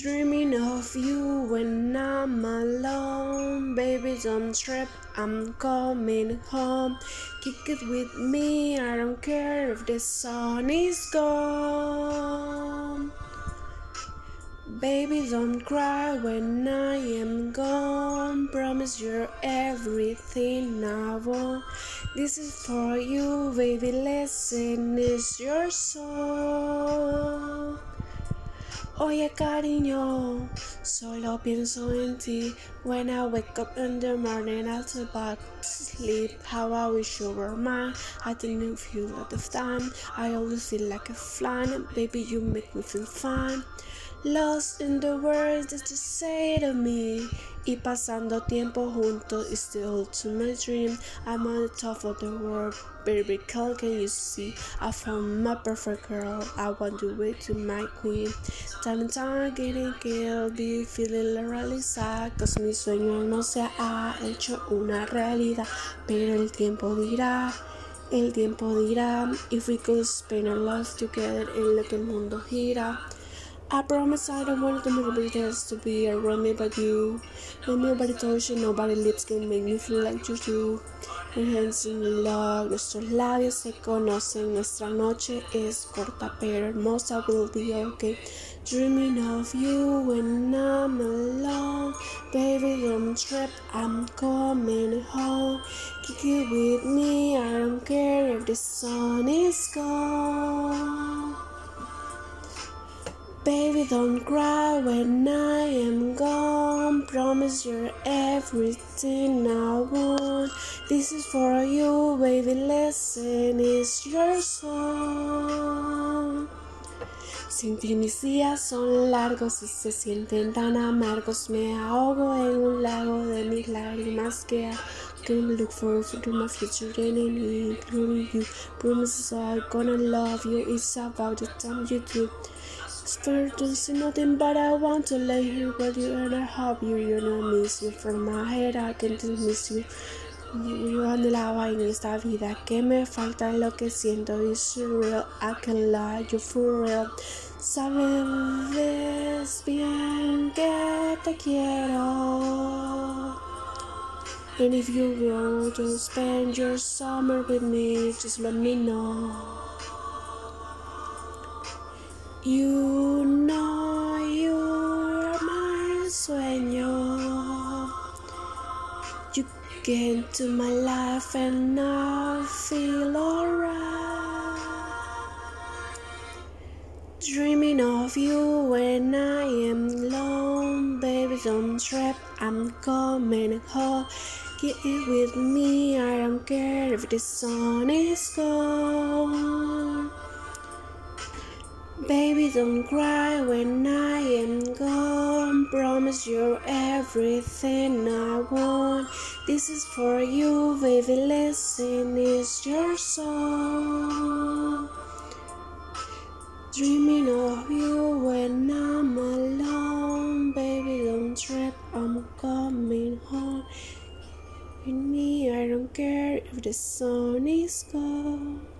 Dreaming of you when I'm alone. Baby, don't trip, I'm coming home. Kick it with me, I don't care if the sun is gone. Baby, don't cry when I am gone. Promise you're everything I want. This is for you, baby. Listen, it's your song. Oye cariño, solo pienso en ti. When I wake up in the morning I'll talk about sleep How I wish you were mine. I think you feel a lot of time I always feel like a flying Baby you make me feel fine Lost in the words that you say to me. Y pasando tiempo juntos is the ultimate dream. I'm on the top of the world Baby girl can you see I found my perfect girl I want to wait to my queen. Time and time getting killed Be feeling really sad Cause mi sueño no se ha hecho una realidad. Pero el tiempo dirá el tiempo dirá. If we could spend our lives together en lo que el mundo gira. I promise I don't want nobody else to be around me but you. Nobody touch you, nobody lips can make me feel like you do. My hands in love, nuestros labios se conocen, nuestra noche es corta pero hermosa, will be okay. Dreaming of you when I'm alone, baby don't trip, I'm coming home. Kick it with me, I don't care if the sun is gone. Baby, don't cry when I am gone. Promise you're everything I want. This is for you, baby. Listen, it's your song. Sin ti mis días son largos y se sienten tan amargos. Me ahogo en un lago de mis lágrimas que I can look forward to my future and including you. Promises are gonna love you. It's about the time you do. See nothing but I want to lay here with you and I hope you you know miss you from my head. I can miss you. Yo anhelaba en esta vida que me falta lo que siento is surreal I can lie you for real. Sabes bien que te quiero. And if you want to spend your summer with me just let me know You know you're my sueño. You get to my life and I feel alright. Dreaming of you when I am alone, baby. Don't trip, I'm coming home. Get it with me, I don't care if the sun is gone. Baby, don't cry when I am gone. Promise you're everything I want. This is for you, baby. Listen, it's your song. Dreaming of you when I'm alone. Baby, don't trip, I'm coming home. With me, I don't care if the sun is gone.